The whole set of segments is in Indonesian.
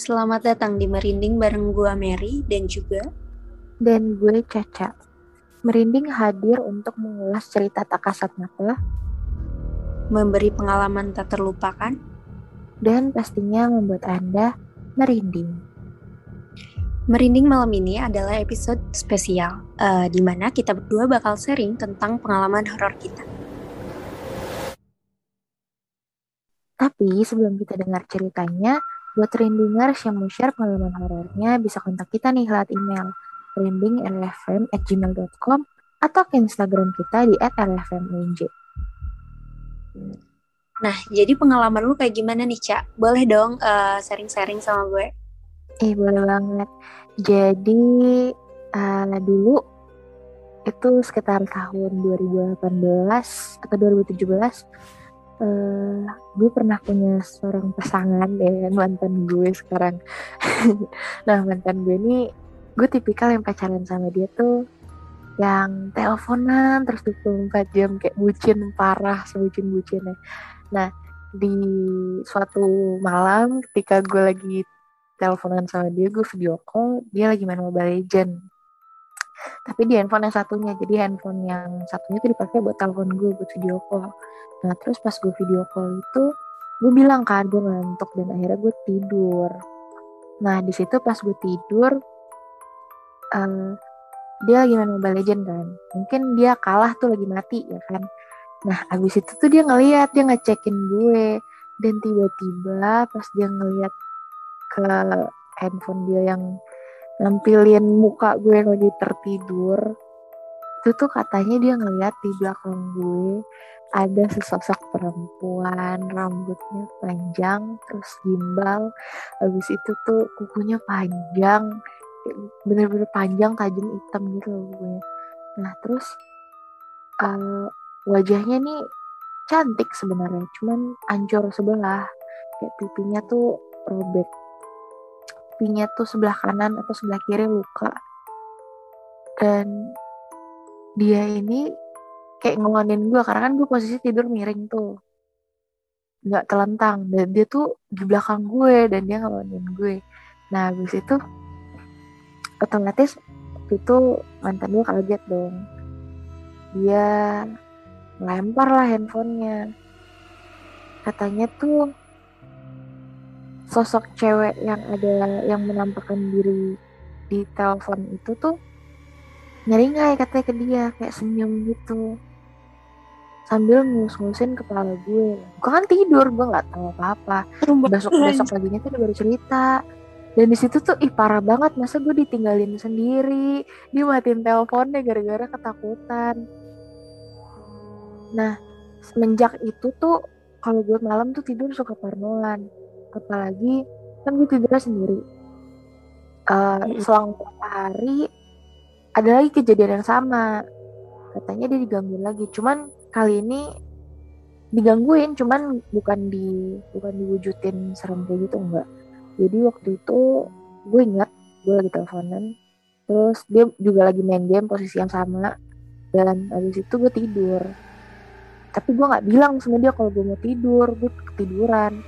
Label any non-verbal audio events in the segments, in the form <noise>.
Selamat datang di Merinding bareng gue Mary dan juga dan gue Caca. Merinding hadir untuk mengulas cerita tak kasat mata, memberi pengalaman tak terlupakan, dan pastinya membuat Anda merinding. Merinding malam ini adalah episode spesial, uh, di mana kita berdua bakal sharing tentang pengalaman horor kita. Tapi sebelum kita dengar ceritanya, buat Rindingers yang mau share pengalaman horornya bisa kontak kita nih lewat email rindingrfm@gmail.com atau ke Instagram kita di @rfmunj. Nah, jadi pengalaman lu kayak gimana nih, Cak? Boleh dong uh, sharing-sharing sama gue? Eh, boleh banget. Jadi, uh, dulu itu sekitar tahun 2018 atau 2017 uh, gue pernah punya seorang pasangan dengan mantan gue sekarang. <laughs> nah mantan gue ini gue tipikal yang pacaran sama dia tuh yang teleponan terus 24 jam kayak bucin parah sebucin bucinnya. Nah di suatu malam ketika gue lagi teleponan sama dia gue video call dia lagi main Mobile Legend tapi di handphone yang satunya jadi handphone yang satunya tuh dipakai buat telepon gue buat video call Nah terus pas gue video call itu gue bilang kan gue ngantuk dan akhirnya gue tidur. Nah di situ pas gue tidur uh, dia lagi main Mobile Legend kan. Mungkin dia kalah tuh lagi mati ya kan. Nah abis itu tuh dia ngeliat dia ngecekin gue dan tiba-tiba pas dia ngeliat ke handphone dia yang nampilin muka gue lagi tertidur. Itu tuh katanya dia ngeliat di belakang gue ada sesosok perempuan rambutnya panjang terus gimbal. Habis itu tuh kukunya panjang bener-bener panjang tajam hitam gitu loh kukunya nah terus uh, wajahnya nih cantik sebenarnya cuman ancur sebelah. Kayak pipinya tuh robek pipinya tuh sebelah kanan atau sebelah kiri luka. Dan dia ini kayak ngelonin gue karena kan gue posisi tidur miring tuh. Nggak telentang. Dan dia tuh di belakang gue dan dia ngelonin gue. Nah habis itu otomatis itu mantan gue kaget dong. Dia lempar lah handphonenya. Katanya tuh sosok cewek yang ada yang menampakkan diri di telepon itu tuh nyeringai katanya ke dia kayak senyum gitu. Sambil ngus-ngusin kepala gue. Gue kan tidur gue nggak tahu apa-apa. Besok besok paginya tuh dia baru cerita. Dan di situ tuh ih parah banget. Masa gue ditinggalin sendiri? Dia matiin teleponnya gara-gara ketakutan. Nah semenjak itu tuh kalau gue malam tuh tidur suka parnoan apalagi kan gue tidurnya sendiri. Uh, selang beberapa hari ada lagi kejadian yang sama. Katanya dia digangguin lagi. Cuman kali ini digangguin cuman bukan di bukan diwujudin serem kayak gitu enggak. Jadi waktu itu gue ingat gue lagi teleponan terus dia juga lagi main game posisi yang sama. Dan habis itu gue tidur. Tapi gue nggak bilang sama dia kalau gue mau tidur gue ketiduran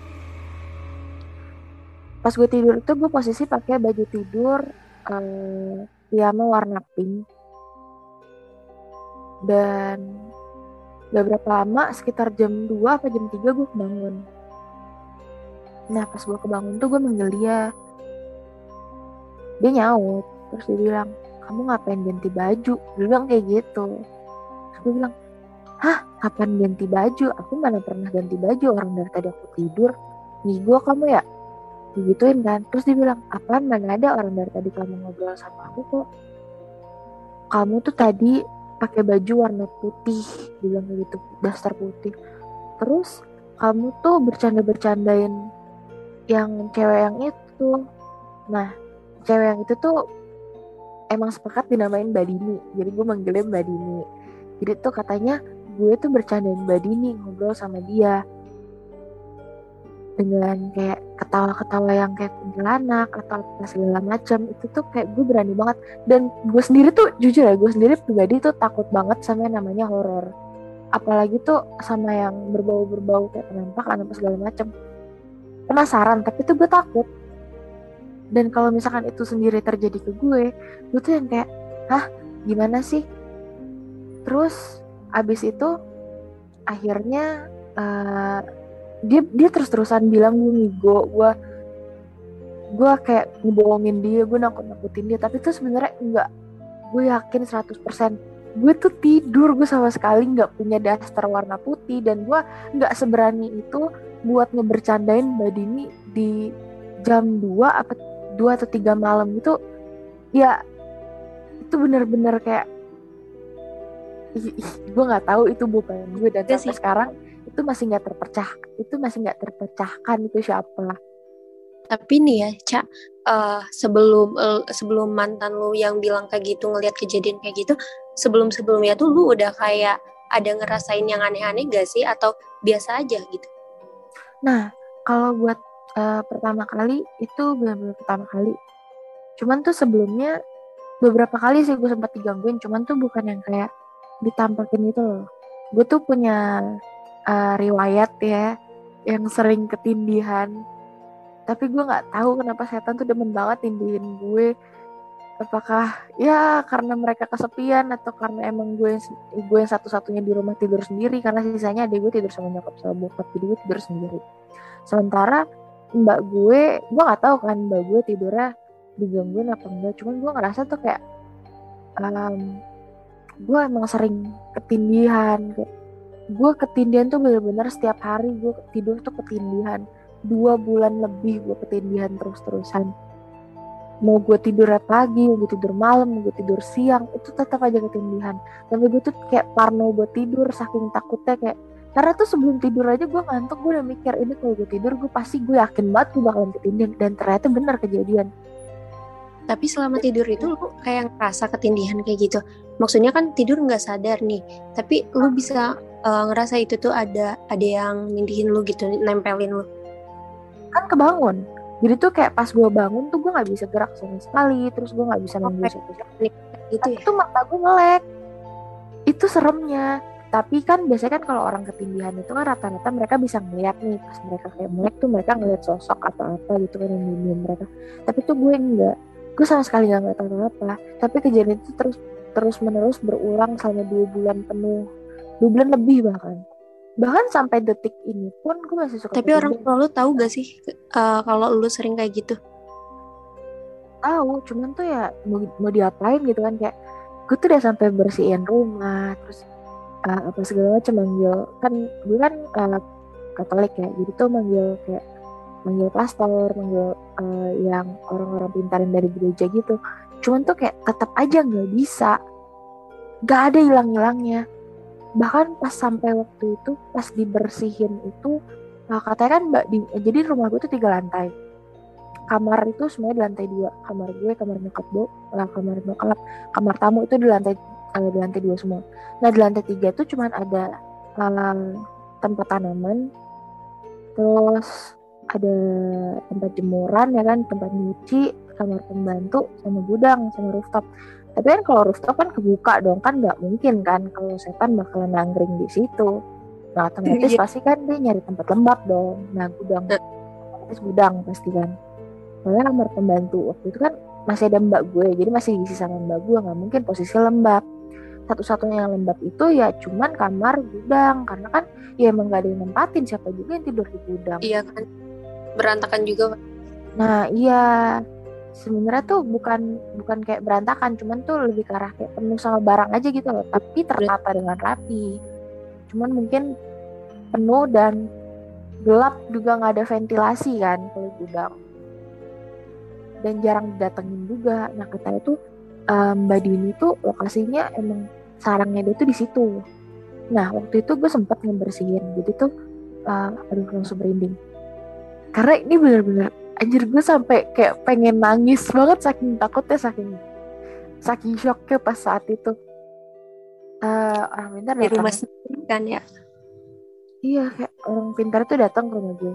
pas gue tidur itu gue posisi pakai baju tidur um, piyama warna pink dan Gak berapa lama, sekitar jam 2 apa jam 3 gue kebangun. Nah pas gue kebangun tuh gue manggil dia. Dia nyaut, terus dia bilang, kamu ngapain ganti baju? Dia bilang kayak gitu. Gue bilang, hah kapan ganti baju? Aku mana pernah ganti baju, orang dari tadi aku tidur. Nih gue kamu ya? Digituin kan. Terus dia bilang, apaan? Mana ada orang dari tadi kamu ngobrol sama aku kok. Kamu tuh tadi pakai baju warna putih bilang gitu daster putih. Terus kamu tuh bercanda-bercandain yang cewek yang itu. Nah cewek yang itu tuh emang sepakat dinamain Badini jadi gue manggilnya Badini jadi tuh katanya gue tuh bercandain Badini ngobrol sama dia. Dengan kayak ketawa-ketawa yang kayak kuntilanak atau segala macam itu tuh kayak gue berani banget. Dan gue sendiri tuh jujur ya gue sendiri pribadi tuh takut banget sama yang namanya horor apalagi tuh sama yang berbau-berbau kayak penampakan apa segala macam. Penasaran tapi tuh gue takut. Dan kalau misalkan itu sendiri terjadi ke gue gue tuh yang kayak hah gimana sih? Terus abis itu akhirnya uh, dia dia terus terusan bilang gue ngigo gue gue kayak ngebohongin dia gue nakut nakutin dia. Tapi itu sebenarnya enggak. Gue yakin 100% gue tuh tidur gue sama sekali nggak punya daster warna putih dan gue nggak seberani itu buat ngebercandain mbak Dini di jam 2 apa dua atau tiga malam itu. Ya itu bener-bener kayak gue nggak tahu itu bukan gue dan sampai sekarang itu masih nggak terpecah itu masih nggak terpecahkan itu siapa tapi nih ya cak uh, sebelum uh, sebelum mantan lu yang bilang kayak gitu ngelihat kejadian kayak gitu sebelum sebelumnya tuh lu udah kayak ada ngerasain yang aneh-aneh gak sih? Atau biasa aja gitu? Nah kalau buat uh, pertama kali itu benar-benar pertama kali. Cuman tuh sebelumnya beberapa kali sih gue sempat digangguin cuman tuh bukan yang kayak ditampakin itu loh. Gue tuh punya uh, riwayat ya yang sering ketindihan. Tapi gue nggak tahu kenapa setan tuh demen banget tindihin gue. Apakah ya karena mereka kesepian atau karena emang gue gue yang satu-satunya di rumah tidur sendiri karena sisanya adik gue tidur sama nyokap sama bokap jadi gue tidur sendiri. Sementara mbak gue gue nggak tahu kan mbak gue tidurnya digangguin apa enggak cuman gue ngerasa tuh kayak um, gue emang sering ketindihan kayak gue ketindihan tuh bener-bener setiap hari gue tidur tuh ketindihan. Dua bulan lebih gue ketindihan terus-terusan. Mau gue tidur pagi, mau gue tidur malam, mau gue tidur siang, itu tetap aja ketindihan. Tapi gue tuh kayak parno buat tidur, saking takutnya kayak karena tuh sebelum tidur aja gue ngantuk gue udah mikir ini kalau gue tidur gue pasti gue yakin banget gue bakalan ketindihan. Dan ternyata benar kejadian. Tapi selama tidur itu lu kayak ngerasa ketindihan kayak gitu? Maksudnya kan tidur nggak sadar nih tapi lu bisa uh, ngerasa itu tuh ada ada yang nindihin lu gitu nempelin lu. Kan kebangun. Jadi tuh kayak pas gue bangun tuh gue nggak bisa gerak sama sekali terus gue nggak bisa manggil siapa-siapa gitu ya? itu mata gue melek itu seremnya. Tapi kan biasanya kan kalau orang ketindihan itu kan rata-rata mereka bisa ngeliat nih pas mereka kayak melek tuh mereka ngeliat sosok atau apa gitu kan yang di mereka. Tapi tuh gue enggak. Gue sama sekali nggak ngeliat apa-apa. Tapi kejadian itu terus terus menerus berulang selama dua bulan penuh dua bulan lebih bahkan. Bahkan sampai detik ini pun gue masih suka tapi orang tua lu tahu gak sih uh, kalau lu sering kayak gitu? Tahu cuman tuh ya mau, mau diapain gitu kan kayak gue tuh udah sampai bersihin rumah terus uh, apa segala macam manggil kan gue kan uh, Katolik ya jadi tuh manggil kayak manggil pastor manggil uh, yang orang-orang pintarin dari gereja gitu. Cuman tuh kayak tetap aja nggak bisa. Nggak ada hilang-hilangnya bahkan pas sampai waktu itu pas dibersihin itu nah katanya kan mbak di, jadi rumah gue tuh tiga lantai kamar itu semuanya di lantai dua kamar gue kamar nyokap gue lah kamar nyokap kamar tamu itu di lantai uh, di lantai dua semua. Nah di lantai tiga itu cuma ada uh, tempat tanaman, terus ada tempat jemuran ya kan, tempat nyuci, kamar pembantu, sama gudang, sama rooftop. Tapi kan kalau rooftop kan kebuka dong kan nggak mungkin kan kalau setan bakalan nangkring di situ. Nah otomatis iya. pasti kan dia nyari tempat lembab dong. Nah gudang, otomatis gudang pasti kan. Soalnya kamar pembantu waktu itu kan masih ada mbak gue, jadi masih diisi sama mbak gue nggak mungkin posisi lembab satu-satunya yang lembab itu ya cuman kamar gudang karena kan ya emang gak ada yang nempatin siapa juga yang tidur di gudang iya kan berantakan juga nah iya sebenarnya tuh bukan bukan kayak berantakan cuman tuh lebih ke arah kayak penuh sama barang aja gitu loh. Tapi tertata dengan rapi. Cuman mungkin penuh dan gelap juga nggak ada ventilasi kan kalau gudang. Dan jarang didatengin juga. Nah katanya tuh um, Mbak Dini tuh lokasinya emang sarangnya dia tuh di situ. Nah waktu itu gue sempat ngebersihin, jadi tuh uh, aduh langsung merinding. Karena ini bener-bener anjir gue sampai kayak pengen nangis banget saking takutnya saking saking shocknya pas saat itu. Uh, orang pintar di rumah sendiri kan ya? Iya kayak orang pintar tuh datang ke rumah gue.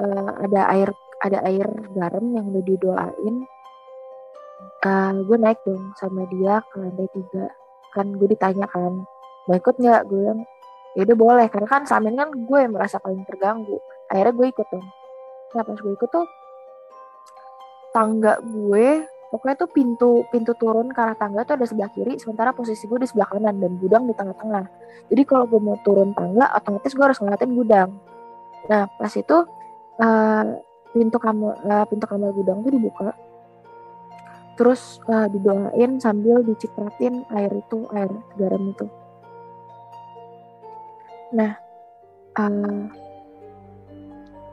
Uh, ada air ada air garam yang udah didoain. Uh, gue naik dong sama dia ke lantai tiga. Kan gue ditanya kan mau ikut nggak? Gue bilang ya udah boleh. Karena kan Samin kan gue yang merasa paling terganggu. Akhirnya gue ikut dong nah pas gue ikut tuh tangga gue pokoknya tuh pintu pintu turun ke arah tangga tuh ada sebelah kiri sementara posisi gue di sebelah kanan dan gudang di tengah-tengah. Jadi kalau gue mau turun tangga otomatis gue harus ngeliatin gudang. Nah pas itu uh, pintu kamar uh, pintu kamar gudang tuh dibuka. Terus uh, didoain sambil dicipratin air itu air garam itu. Nah uh,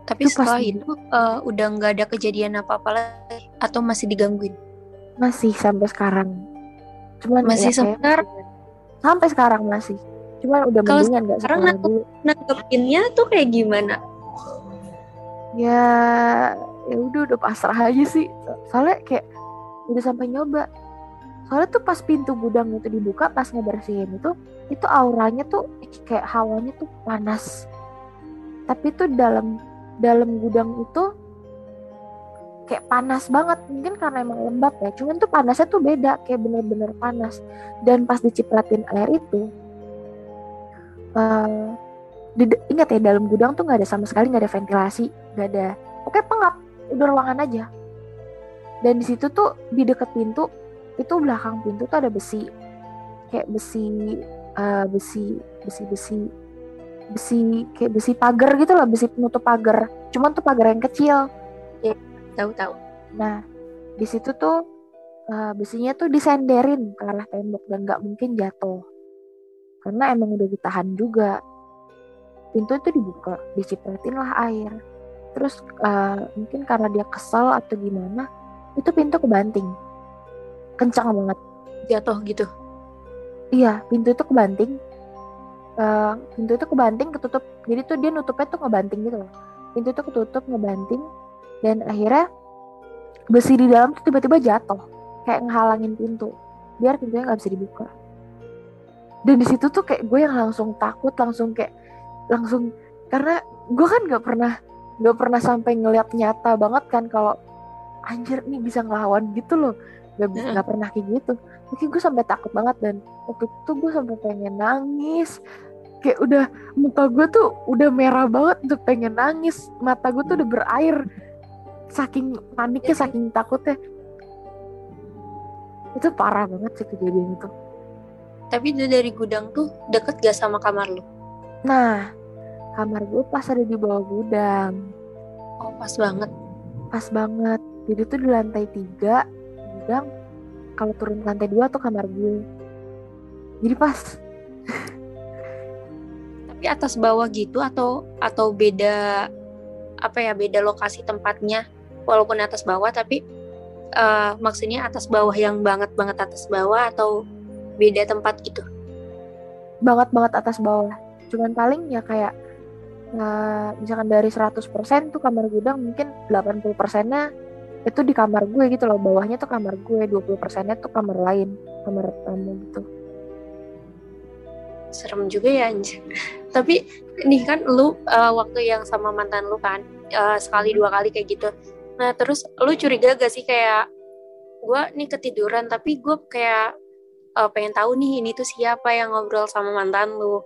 tapi setelah itu uh, udah nggak ada kejadian apa-apa lagi atau masih digangguin masih sampai sekarang. Cuman masih ya, sekarang. Sampai sekarang masih. Cuman udah Kalau mendingan nggak sekarang dulu. nanggepinnya tuh kayak gimana? Ya ya udah udah pasrah aja sih. Soalnya kayak udah sampai nyoba. Soalnya tuh pas pintu gudang itu dibuka pas ngebersihin itu itu auranya tuh kayak hawanya tuh panas. Tapi tuh dalam dalam gudang itu kayak panas banget. Mungkin karena emang lembab ya. Cuman tuh panasnya tuh beda kayak bener-bener panas. Dan pas dicipratin air itu uh, di, ingat ya dalam gudang tuh nggak ada sama sekali nggak ada ventilasi nggak ada oke pengap udah ruangan aja. Dan di situ tuh di deket pintu itu belakang pintu tuh ada besi. Kayak besi uh, besi besi besi besi kayak besi pagar gitu lah besi penutup pagar. Cuman tuh pagar yang kecil. Tahu tahu. Nah di situ tuh uh, besinya tuh disenderin ke arah tembok dan nggak mungkin jatuh. Karena emang udah ditahan juga. Pintu itu dibuka dicipratin lah air. Terus uh, mungkin karena dia kesel atau gimana itu pintu kebanting. Kencang banget. Jatuh gitu? Iya pintu itu kebanting uh, pintu itu kebanting ketutup. Jadi tuh dia nutupnya tuh ngebanting gitu loh. Pintu itu ketutup ngebanting. Dan akhirnya besi di dalam tuh tiba-tiba jatuh. Kayak ngehalangin pintu. Biar pintunya nggak bisa dibuka. Dan di situ tuh kayak gue yang langsung takut langsung kayak langsung karena gue kan nggak pernah nggak pernah sampai ngeliat nyata banget kan kalau anjir nih bisa ngelawan gitu loh. Bisa nggak pernah kayak gitu. Mungkin gue sampai takut banget dan waktu itu gue sampai pengen nangis kayak udah muka gue tuh udah merah banget udah pengen nangis. Mata gue tuh udah berair. Saking paniknya saking takutnya. Itu parah banget sih kejadian itu. Tapi itu dari gudang tuh deket gak sama kamar lu? Nah kamar gue pas ada di bawah gudang. Oh pas banget. Pas banget. Jadi tuh di lantai tiga gudang. Kalau turun ke lantai dua tuh kamar gue jadi pas <laughs> tapi atas bawah gitu atau atau beda apa ya beda lokasi tempatnya walaupun atas bawah tapi uh, maksudnya atas bawah yang banget banget atas bawah atau beda tempat gitu? Banget banget atas bawah. Cuman paling ya kayak uh, misalkan dari 100% tuh kamar gudang mungkin 80 persennya itu di kamar gue gitu loh. Bawahnya tuh kamar gue 20 persennya tuh kamar lain kamar tamu gitu serem juga ya anjir tapi nih kan lu uh, waktu yang sama mantan lu kan uh, sekali dua kali kayak gitu Nah terus lu curiga gak sih kayak gue nih ketiduran tapi gue kayak uh, pengen tahu nih ini tuh siapa yang ngobrol sama mantan lu.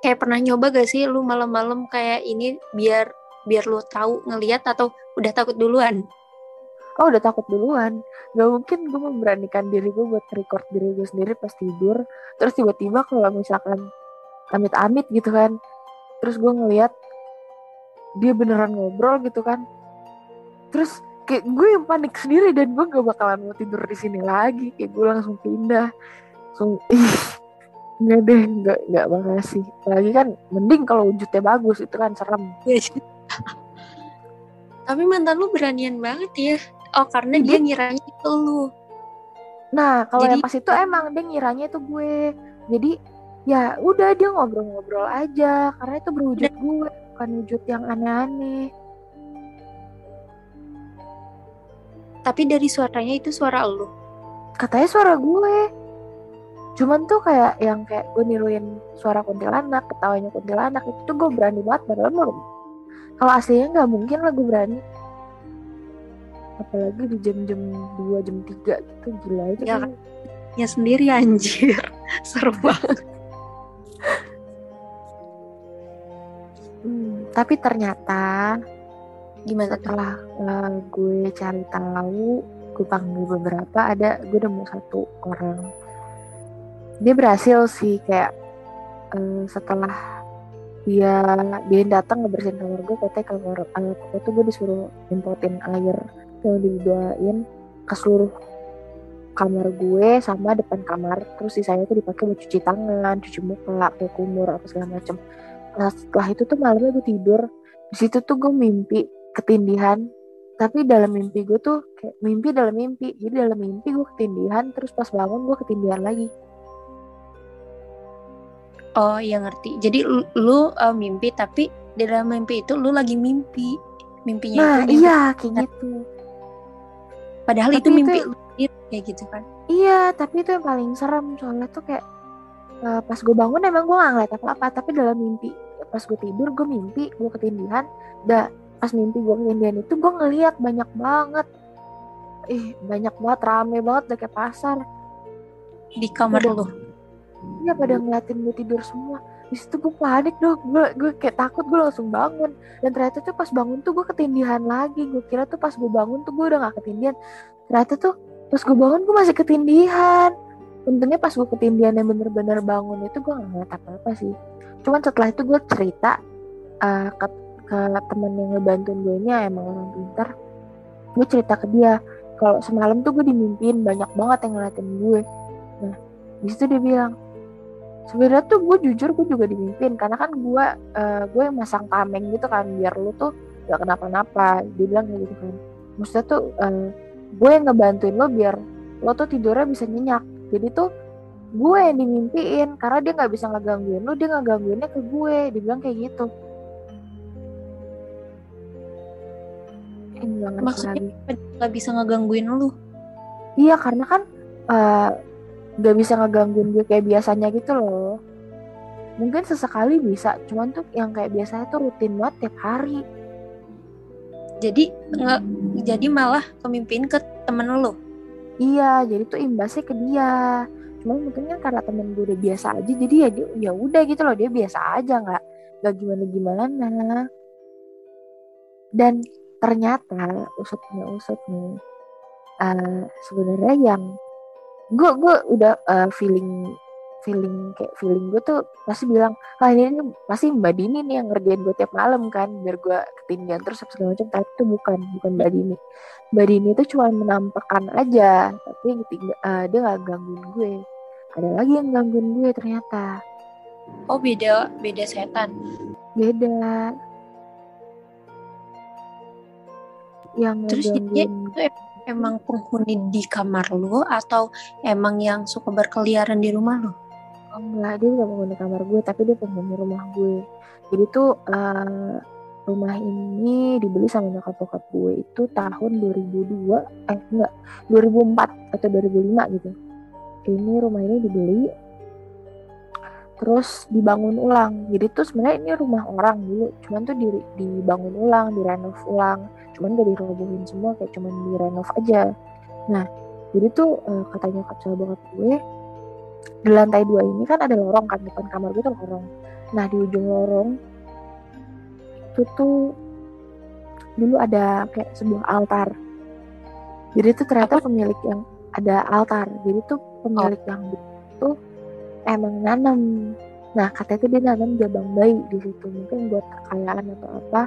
Kayak pernah nyoba gak sih lu malam-malam kayak ini biar biar lu tahu ngelihat atau udah takut duluan? Oh udah takut duluan. Gak mungkin gue memberanikan diri gue buat record diri gue sendiri pas tidur. Terus tiba-tiba kalau misalkan amit-amit gitu kan Terus gue ngeliat dia beneran ngobrol gitu kan. Terus kayak gue yang panik sendiri dan gue gak bakalan mau tidur di sini lagi. Kayak gue langsung pindah. Langsung ih nggak deh nggak nggak makasih lagi kan mending kalau wujudnya bagus itu kan serem. Iya tapi mantan lu beranian banget ya oh karena dia ngiranya itu lu nah kalau yang pas itu emang dia ngiranya itu gue jadi ya udah dia ngobrol-ngobrol aja karena itu berwujud gue bukan wujud yang aneh-aneh Tapi dari suaranya itu suara lu. Katanya suara gue. Cuman tuh kayak yang kayak gue niruin suara kuntilanak, ketawanya kuntilanak itu tuh gue berani banget padahal belum. Kalau aslinya nggak mungkin lah gue berani. Apalagi di jam-jam 2, jam 3 gitu gila aja. Ya, kan. ya sendiri anjir. <laughs> Seru banget. hmm, tapi ternyata Gimana setelah uh, gue cari tahu gue panggil beberapa ada gue udah mau satu orang dia berhasil sih kayak uh, setelah dia dia datang ngebersihin kamar gue katanya kamar uh, itu gue disuruh importin air yang dibawain ke seluruh kamar gue sama depan kamar. Terus sisanya tuh dipakai buat cuci tangan cuci muka pakai kumur apa segala macem. Nah setelah itu tuh malamnya gue tidur. Di situ tuh gue mimpi ketindihan. Tapi dalam mimpi gue tuh kayak mimpi dalam mimpi. Jadi dalam mimpi gue ketindihan terus pas bangun gue ketindihan lagi. Oh ya ngerti. Jadi lu, lu uh, mimpi tapi di dalam mimpi itu lu lagi mimpi. Mimpinya nah, itu iya kayak gitu padahal tapi itu mimpi itu, kayak gitu kan. Iya tapi itu yang paling serem. Soalnya tuh kayak uh, pas gue bangun emang gue gak ngeliat apa-apa. Tapi dalam mimpi pas gue tidur gue mimpi gue ketindihan. Dah pas mimpi gue ketindihan itu gue ngeliat banyak banget. Ih banyak banget rame banget udah kayak pasar. Di kamar lo iya pada ngeliatin gue tidur semua di situ gue panik dong gue kayak takut gue langsung bangun. Dan ternyata tuh pas bangun tuh gue ketindihan lagi. Gue kira tuh pas gue bangun tuh gue udah gak ketindihan. Ternyata tuh pas gue bangun gue masih ketindihan. Untungnya pas gue ketindihan yang bener-bener bangun itu gue gak ngeliat apa-apa sih. Cuman setelah itu gue cerita uh, ke, ke temen yang ngebantuin gue ini emang orang pintar. Gue cerita ke dia kalau semalam tuh gue dimimpin banyak banget yang ngeliatin gue. Nah di situ dia bilang sebenarnya tuh gue jujur gue juga dimimpin karena kan gue uh, gue yang masang tameng gitu kan biar lu tuh gak kenapa-napa dia bilang kayak gitu kan. Maksudnya tuh uh, gue yang ngebantuin lo biar lo tuh tidurnya bisa nyenyak. Jadi tuh gue yang dimimpiin karena dia nggak bisa ngegangguin lo dia ngegangguinnya ke gue dibilang kayak gitu. Maksudnya nggak bisa ngegangguin lo iya karena kan uh, nggak bisa ngegangguin gue kayak biasanya gitu loh. Mungkin sesekali bisa cuman tuh yang kayak biasanya tuh rutin banget tiap hari. Jadi nggak jadi malah pemimpin ke temen lo iya jadi tuh imbasnya ke dia. Cuma mungkin kan karena temen gue udah biasa aja jadi ya dia ya udah gitu loh dia biasa aja nggak nggak gimana gimana. Dan ternyata usutnya usut nih uh, sebenarnya yang gue gue udah uh, feeling feeling kayak feeling gue tuh pasti bilang ah ini, ini pasti mbak Dini nih yang ngerjain gue tiap malam kan biar gue ketinggian terus segala macam. Tapi itu bukan bukan mbak Dini. Mbak Dini itu cuma menampakkan aja tapi uh, dia nggak gangguin gue. Ada lagi yang gangguin gue ternyata. Oh beda beda setan. Beda. Yang terus dia itu emang penghuni di kamar lo atau emang yang suka berkeliaran di rumah oh enggak dia nggak penghuni kamar gue tapi dia penghuni rumah gue. Jadi tuh uh, rumah ini dibeli sama nyokap bokap gue itu tahun 2002 eh enggak 2004 atau 2005 gitu. Ini rumah ini dibeli terus dibangun ulang. Jadi tuh sebenarnya ini rumah orang dulu cuman tuh di, dibangun ulang direnov ulang cuman gak dirobohin semua kayak cuman direnov aja. Nah jadi tuh uh, kata nyokap sama bokap gue di lantai dua ini kan ada lorong kan depan kamar gue tuh lorong. Nah di ujung lorong itu tuh dulu ada kayak sebuah altar. Jadi tuh ternyata pemilik yang ada altar. Jadi tuh pemilik oh. yang itu emang nanam. Nah katanya tuh dia nanam jabang bayi di situ. Mungkin buat kekayaan atau apa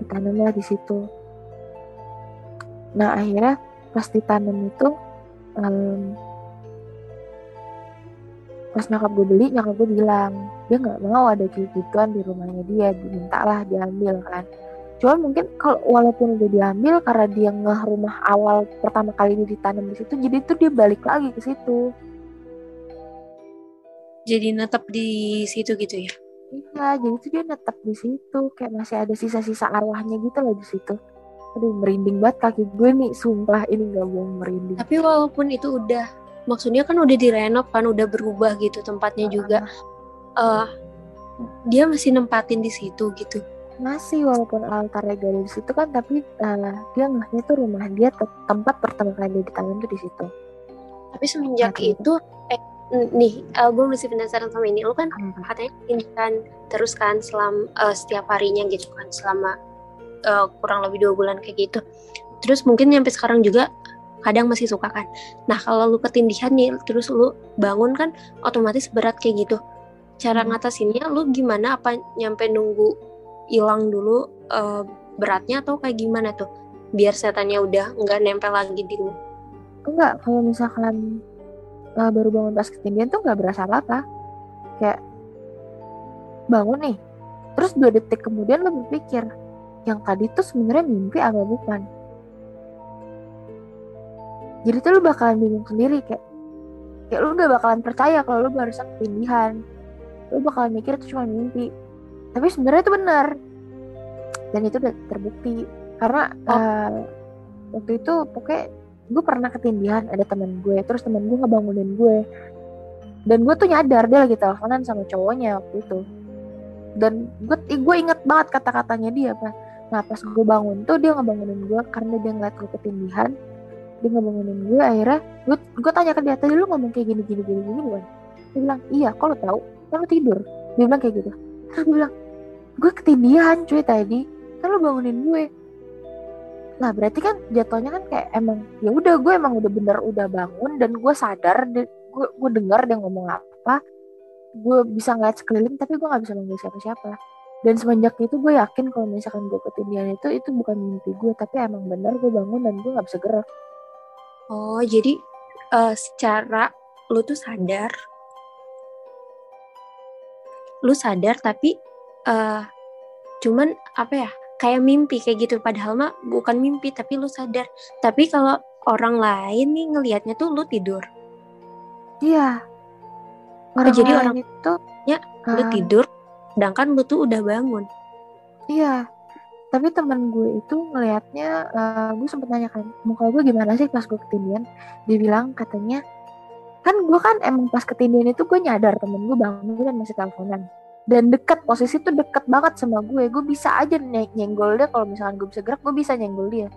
ditanamlah di situ. Nah akhirnya pas ditanam itu um, pas nyokap gue beli nyokap gue bilang dia nggak mau ada gituan di rumahnya dia dimintalah diambil kan. Cuman mungkin kalau walaupun udah diambil karena dia ngeh rumah awal pertama kali dia ditanam di situ jadi tuh dia balik lagi ke situ jadi netep di situ gitu ya? Iya jadi tuh dia netep di situ. Kayak masih ada sisa-sisa arwahnya gitu loh di situ. Aduh merinding banget kaki gue nih. Sumpah ini gak bohong merinding. Tapi walaupun itu udah maksudnya kan udah direnov kan udah berubah gitu tempatnya juga. Uh, dia masih nempatin di situ gitu. Masih walaupun altarnya gak ada di situ kan tapi uh, dia ngahnya tuh rumah dia tempat pertama kali dia ditanam tuh di situ. Tapi semenjak nah, itu eh nih uh, gue masih penasaran sama ini. Lu kan hmm. katanya ini kan terus kan selama uh, setiap harinya gitu kan selama uh, kurang lebih dua bulan kayak gitu. Terus mungkin sampai sekarang juga kadang masih suka kan. Nah kalau lu ketindihan nih terus lu bangun kan otomatis berat kayak gitu. Cara hmm. ngatasinnya lu gimana? Apa nyampe nunggu hilang dulu uh, beratnya atau kayak gimana tuh? Biar setannya udah nggak nempel lagi di lu. Enggak kalau misalkan uh, baru bangun pas ketindihan tuh nggak berasa apa-apa. Kayak bangun nih terus dua detik kemudian lo berpikir yang tadi tuh sebenarnya mimpi apa bukan? Jadi tuh lo bakalan bingung sendiri kayak kayak lo gak bakalan percaya kalau lo barusan ketindihan lo bakalan mikir itu cuma mimpi. Tapi sebenarnya itu benar. Dan itu udah terbukti. Karena oh. uh, waktu itu pokoknya gue pernah ketindihan ada teman gue terus teman gue ngebangunin gue. Dan gue tuh nyadar dia lagi teleponan sama cowoknya waktu itu. Dan gue gue inget banget kata-katanya dia apa nah pas gue bangun tuh dia ngebangunin gue karena dia ngeliat gue ketindihan dia ngebangunin gue akhirnya gue gue tanya ke dia tadi lu ngomong kayak gini gini gini gini bukan dia bilang iya lo tahu? Kan lo tidur. Dia bilang kayak gitu. Terus gue bilang gue ketindihan cuy tadi. Kan lo bangunin gue nah berarti kan jatuhnya kan kayak emang ya udah gue emang udah bener udah bangun dan gue sadar gue gue dengar dia ngomong apa. Gue bisa ngeliat sekeliling tapi gue nggak bisa manggil siapa-siapa. Dan semenjak itu gue yakin kalau misalkan gue ketindihan itu itu bukan mimpi gue tapi emang bener gue bangun dan gue nggak bisa gerak. Oh jadi uh, secara lu tuh sadar. Lu sadar tapi uh, cuman apa ya kayak mimpi kayak gitu. Padahal mah bukan mimpi tapi lu sadar. Tapi kalau orang lain nih ngelihatnya tuh lu tidur. Iya. Oh, orang oh, jadi orang itu ya uh, lu tidur sedangkan lu tuh udah bangun. Iya. Tapi teman gue itu ngelihatnya uh, gue sempet nanya kan muka gue gimana sih pas gue ketindian? Dia bilang katanya kan gue kan emang pas ketindian itu gue nyadar temen gue bangun dan masih teleponan dan deket posisi tuh deket banget sama gue. Gue bisa aja ny nyenggol dia. Kalau misalkan gue bisa gerak gue bisa nyenggol dia.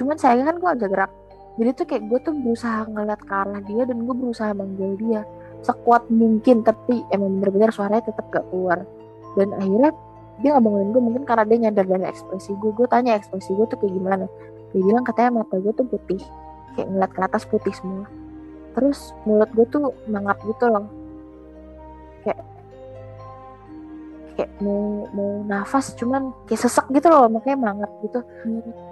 Cuman saya kan gue agak gerak. Jadi tuh kayak gue tuh berusaha ngeliat ke arah dia dan gue berusaha manggil dia. Sekuat mungkin tapi emang bener-bener suaranya tetap gak keluar. Dan akhirnya dia nggak bangunin gue mungkin karena dia nyadar dari ekspresi gue. Gue tanya ekspresi gue tuh kayak gimana. Dia bilang katanya mata gue tuh putih. Kayak ngeliat ke atas putih semua. Terus mulut gue tuh mangap gitu loh. Kayak kayak mau mau nafas cuman kayak sesek gitu loh makanya mangap gitu.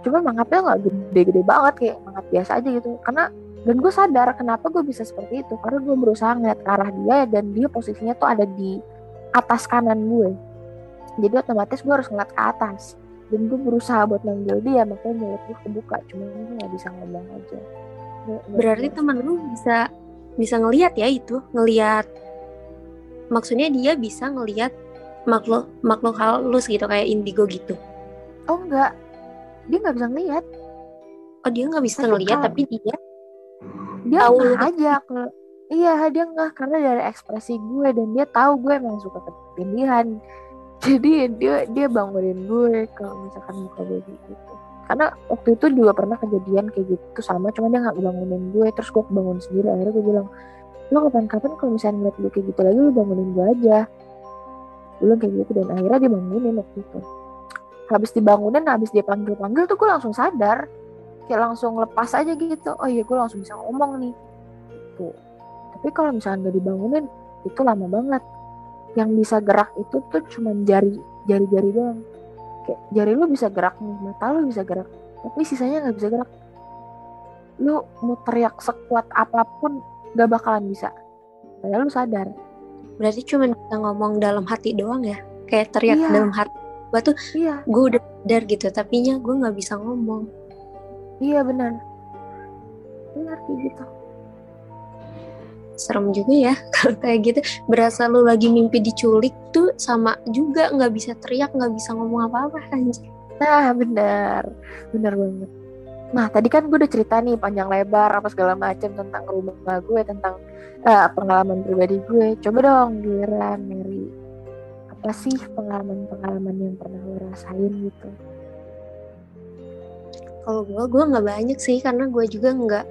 Cuman mangapnya nggak gede-gede banget kayak mangap biasa aja gitu. Karena dan gue sadar kenapa gue bisa seperti itu. Karena gue berusaha ngeliat ke arah dia dan dia posisinya tuh ada di atas kanan gue. Jadi otomatis gue harus ngeliat ke atas. Dan gue berusaha buat manggil dia makanya mulut gue kebuka cuman gue nggak bisa ngomong aja. Berarti teman lu bisa bisa ngelihat ya itu ngelihat maksudnya dia bisa ngelihat makhluk makhluk halus gitu kayak indigo gitu. Oh enggak. Dia nggak bisa ngeliat. Oh dia nggak bisa ngeliat tapi dia dia tahu aja ke iya dia nggak karena dari ekspresi gue dan dia tahu gue emang suka ketindihan <laughs> jadi dia dia bangunin gue kalau misalkan muka gue gitu. Karena waktu itu juga pernah kejadian kayak gitu sama cuma dia nggak bangunin gue. Terus gue bangun sendiri akhirnya gue bilang lo kapan-kapan kalau misalnya ngeliat gue kayak gitu lagi lo bangunin gue aja bilang kayak gitu. Dan akhirnya dia bangunin waktu itu. Habis dibangunin habis dia panggil panggil tuh gue langsung sadar. Kayak langsung lepas aja gitu. Oh iya gue langsung bisa ngomong nih. Gitu. Tapi kalau misalnya gak dibangunin itu lama banget. Yang bisa gerak itu tuh cuma jari jari-jari doang. Kayak jari lu bisa gerak nih mata lu bisa gerak tapi sisanya nggak bisa gerak. Lu mau teriak sekuat apa pun gak bakalan bisa. Padahal lu sadar berarti cuma bisa ngomong dalam hati doang ya? Kayak teriak iya. dalam hati. Gue tuh iya. gue udah sadar gitu tapi nya gue nggak bisa ngomong. Iya benar. Benar kayak gitu. Serem juga ya <laughs> kalau kayak gitu. Berasa lu lagi mimpi diculik tuh sama juga nggak bisa teriak nggak bisa ngomong apa-apa anjir nah benar. Benar banget Nah tadi kan gue udah cerita nih panjang lebar apa segala macam tentang rumah gue tentang uh, pengalaman pribadi gue. Coba dong Gira, Mary, apa sih pengalaman-pengalaman yang pernah lo rasain gitu? Kalau gue, gue nggak banyak sih karena gue juga nggak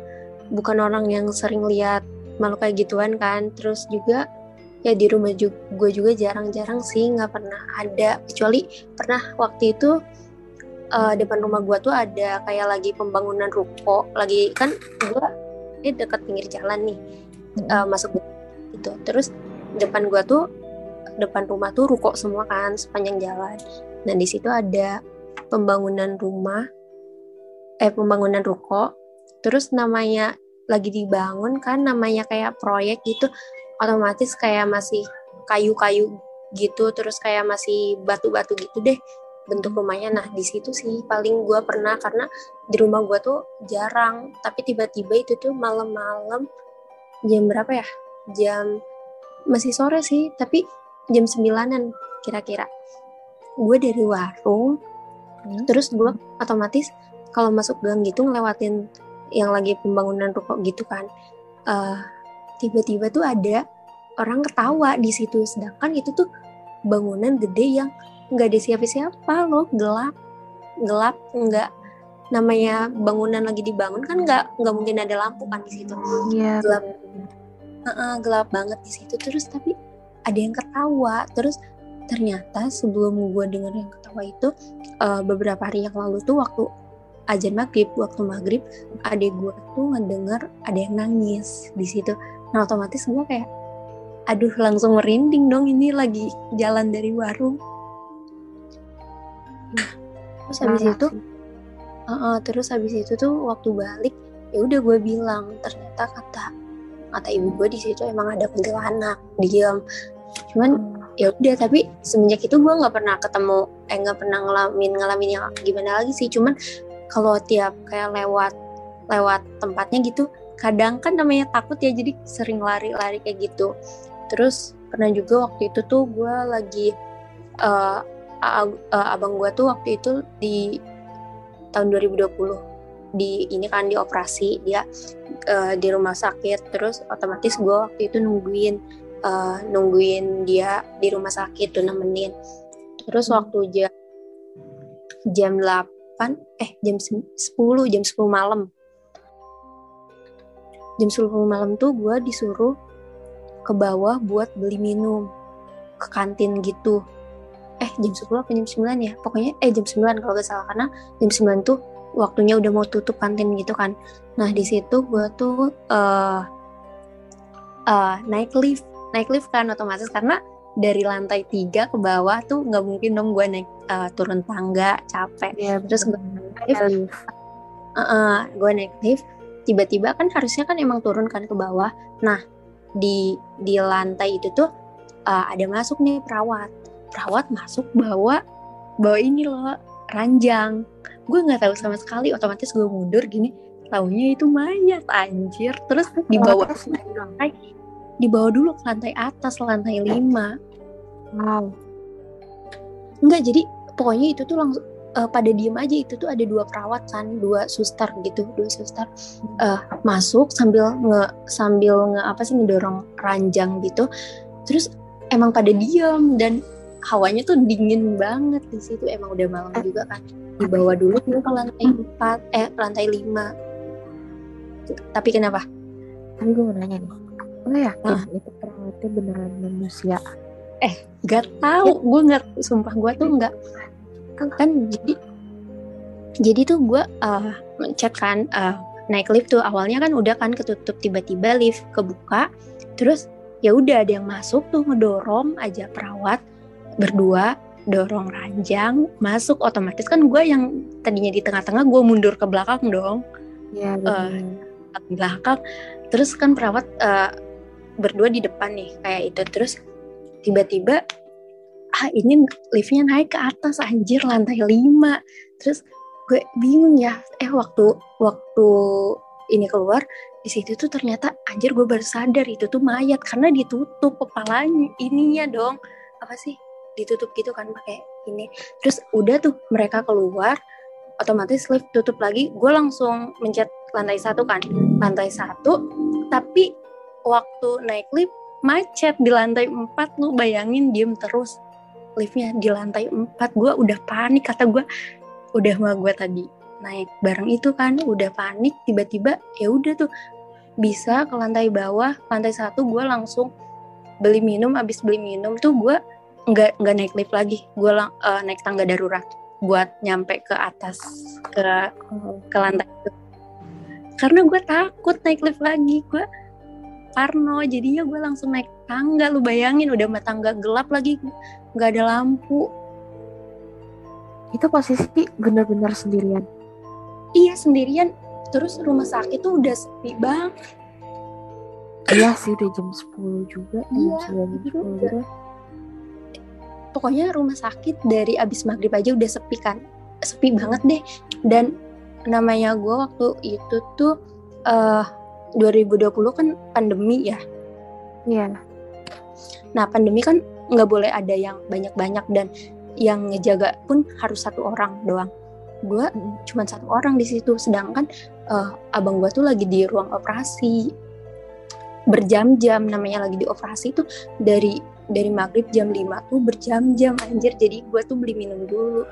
bukan orang yang sering lihat malu kayak gituan kan. Terus juga ya di rumah juga gue juga jarang-jarang sih nggak pernah ada kecuali pernah waktu itu uh, depan rumah gue tuh ada kayak lagi pembangunan ruko. Lagi kan gue ini dekat pinggir jalan nih uh, masuk itu terus depan gue tuh depan rumah tuh ruko semua kan sepanjang jalan. Nah di situ ada pembangunan rumah eh pembangunan ruko. Terus namanya lagi dibangun kan namanya kayak proyek gitu. Otomatis kayak masih kayu-kayu gitu terus kayak masih batu-batu gitu deh bentuk rumahnya. Nah di situ sih paling gue pernah karena di rumah gue tuh jarang. Tapi tiba-tiba itu tuh malam-malam jam berapa ya? Jam masih sore sih tapi jam sembilanan kira-kira. Gue dari warung hmm. terus gue otomatis kalau masuk gang gitu ngelewatin yang lagi pembangunan ruko gitu kan uh, tiba-tiba tuh ada orang ketawa di situ. Sedangkan itu tuh bangunan gede yang nggak ada siapa-siapa loh gelap. Gelap nggak. Namanya bangunan lagi dibangun kan nggak nggak mungkin ada lampu kan di situ. Yeah. gelap. Uh -uh, gelap banget di situ. Terus tapi ada yang ketawa. Terus ternyata sebelum gue denger yang ketawa itu uh, beberapa hari yang lalu tuh waktu ajan maghrib waktu maghrib adik gue tuh ngedenger ada yang nangis di situ. Nah otomatis gue kayak aduh langsung merinding dong ini lagi jalan dari warung terus habis Marah itu uh, uh, terus habis itu tuh waktu balik ya udah gue bilang ternyata kata kata ibu gue di situ emang ada kuntilanak diam cuman hmm. ya udah tapi semenjak itu gue nggak pernah ketemu eh nggak pernah ngalamin ngalamin yang gimana lagi sih. Cuman kalau tiap kayak lewat lewat tempatnya gitu kadang kan namanya takut ya jadi sering lari-lari kayak gitu. Terus pernah juga waktu itu tuh gue lagi uh, uh, abang gue tuh waktu itu di tahun 2020 di ini kan di operasi dia uh, di rumah sakit. Terus otomatis gue waktu itu nungguin uh, nungguin dia di rumah sakit tuh nemenin. Terus hmm. waktu jam jam 8 eh jam 10 jam 10 malam. Jam 10 malam tuh gue disuruh ke bawah buat beli minum ke kantin gitu eh jam 10 apa jam 9 ya? Pokoknya eh jam 9 kalau gak salah karena jam 9 tuh waktunya udah mau tutup kantin gitu kan. Nah di situ gue tuh uh, uh, naik lift. Naik lift kan otomatis karena dari lantai tiga ke bawah tuh nggak mungkin dong gue naik uh, turun tangga capek. Ya, terus gue naik lift. uh, uh, gue naik lift. Tiba-tiba kan harusnya kan emang turun kan ke bawah. Nah di di lantai itu tuh uh, ada masuk nih perawat perawat masuk bawa bawa ini loh ranjang. Gue nggak tahu sama sekali otomatis gue mundur gini taunya itu mayat anjir. Terus dibawa ke lantai dibawa dulu ke lantai atas lantai lima. Wow. Enggak jadi pokoknya itu tuh langsung uh, pada diem aja itu tuh ada dua perawat kan dua suster gitu dua suster uh, masuk sambil nge sambil nge apa sih ngedorong ranjang gitu. Terus emang pada diem dan hawanya tuh dingin banget di situ. Emang udah malam juga kan. Dibawa dulu ke lantai empat eh lantai lima. Tapi kenapa? Tapi gue mau nanya nih. Lo yakin nah. itu perawatnya beneran manusia? Eh gak tahu. Gue nggak sumpah gue tuh nggak. Kan, kan jadi jadi tuh gue uh, chat kan uh, naik lift tuh. Awalnya kan udah kan ketutup tiba-tiba lift kebuka. Terus ya udah ada yang masuk tuh ngedorong aja perawat berdua dorong ranjang masuk otomatis kan gue yang tadinya di tengah-tengah gue mundur ke belakang dong. Ya uh, belakang. Terus kan perawat uh, berdua di depan nih kayak itu. Terus tiba-tiba ah ini liftnya naik ke atas anjir lantai lima. Terus gue bingung ya eh waktu waktu ini keluar di situ tuh ternyata anjir gue baru sadar itu tuh mayat karena ditutup kepalanya ininya dong. Apa sih ditutup gitu kan pakai ini terus udah tuh mereka keluar otomatis lift tutup lagi. Gue langsung mencet lantai satu kan. Lantai satu tapi waktu naik lift macet di lantai empat. Lu bayangin diem terus liftnya di lantai empat. Gue udah panik kata gue udah mah gue tadi naik bareng itu kan udah panik. Tiba-tiba ya udah tuh bisa ke lantai bawah lantai satu gue langsung beli minum. Abis beli minum tuh gue nggak nggak naik lift lagi. Gue uh, naik tangga darurat buat nyampe ke atas ke ke lantai itu. Karena gue takut naik lift lagi. Gue parno jadinya gue langsung naik tangga. Lu bayangin udah mah tangga gelap lagi. Nggak ada lampu. Itu posisi benar-benar sendirian? Iya sendirian. Terus rumah sakit tuh udah sepi banget. Iya sih udah jam 10 juga. Iya, jam 9 jam 10 gitu pokoknya rumah sakit dari abis maghrib aja udah sepi kan sepi banget deh dan namanya gue waktu itu tuh uh, 2020 kan pandemi ya. Iya. Nah pandemi kan nggak boleh ada yang banyak-banyak dan yang ngejaga pun harus satu orang doang. Gue cuma satu orang di situ, sedangkan uh, abang gue tuh lagi di ruang operasi berjam-jam namanya lagi di operasi tuh dari dari maghrib jam 5 tuh berjam-jam anjir. Jadi gue tuh beli minum dulu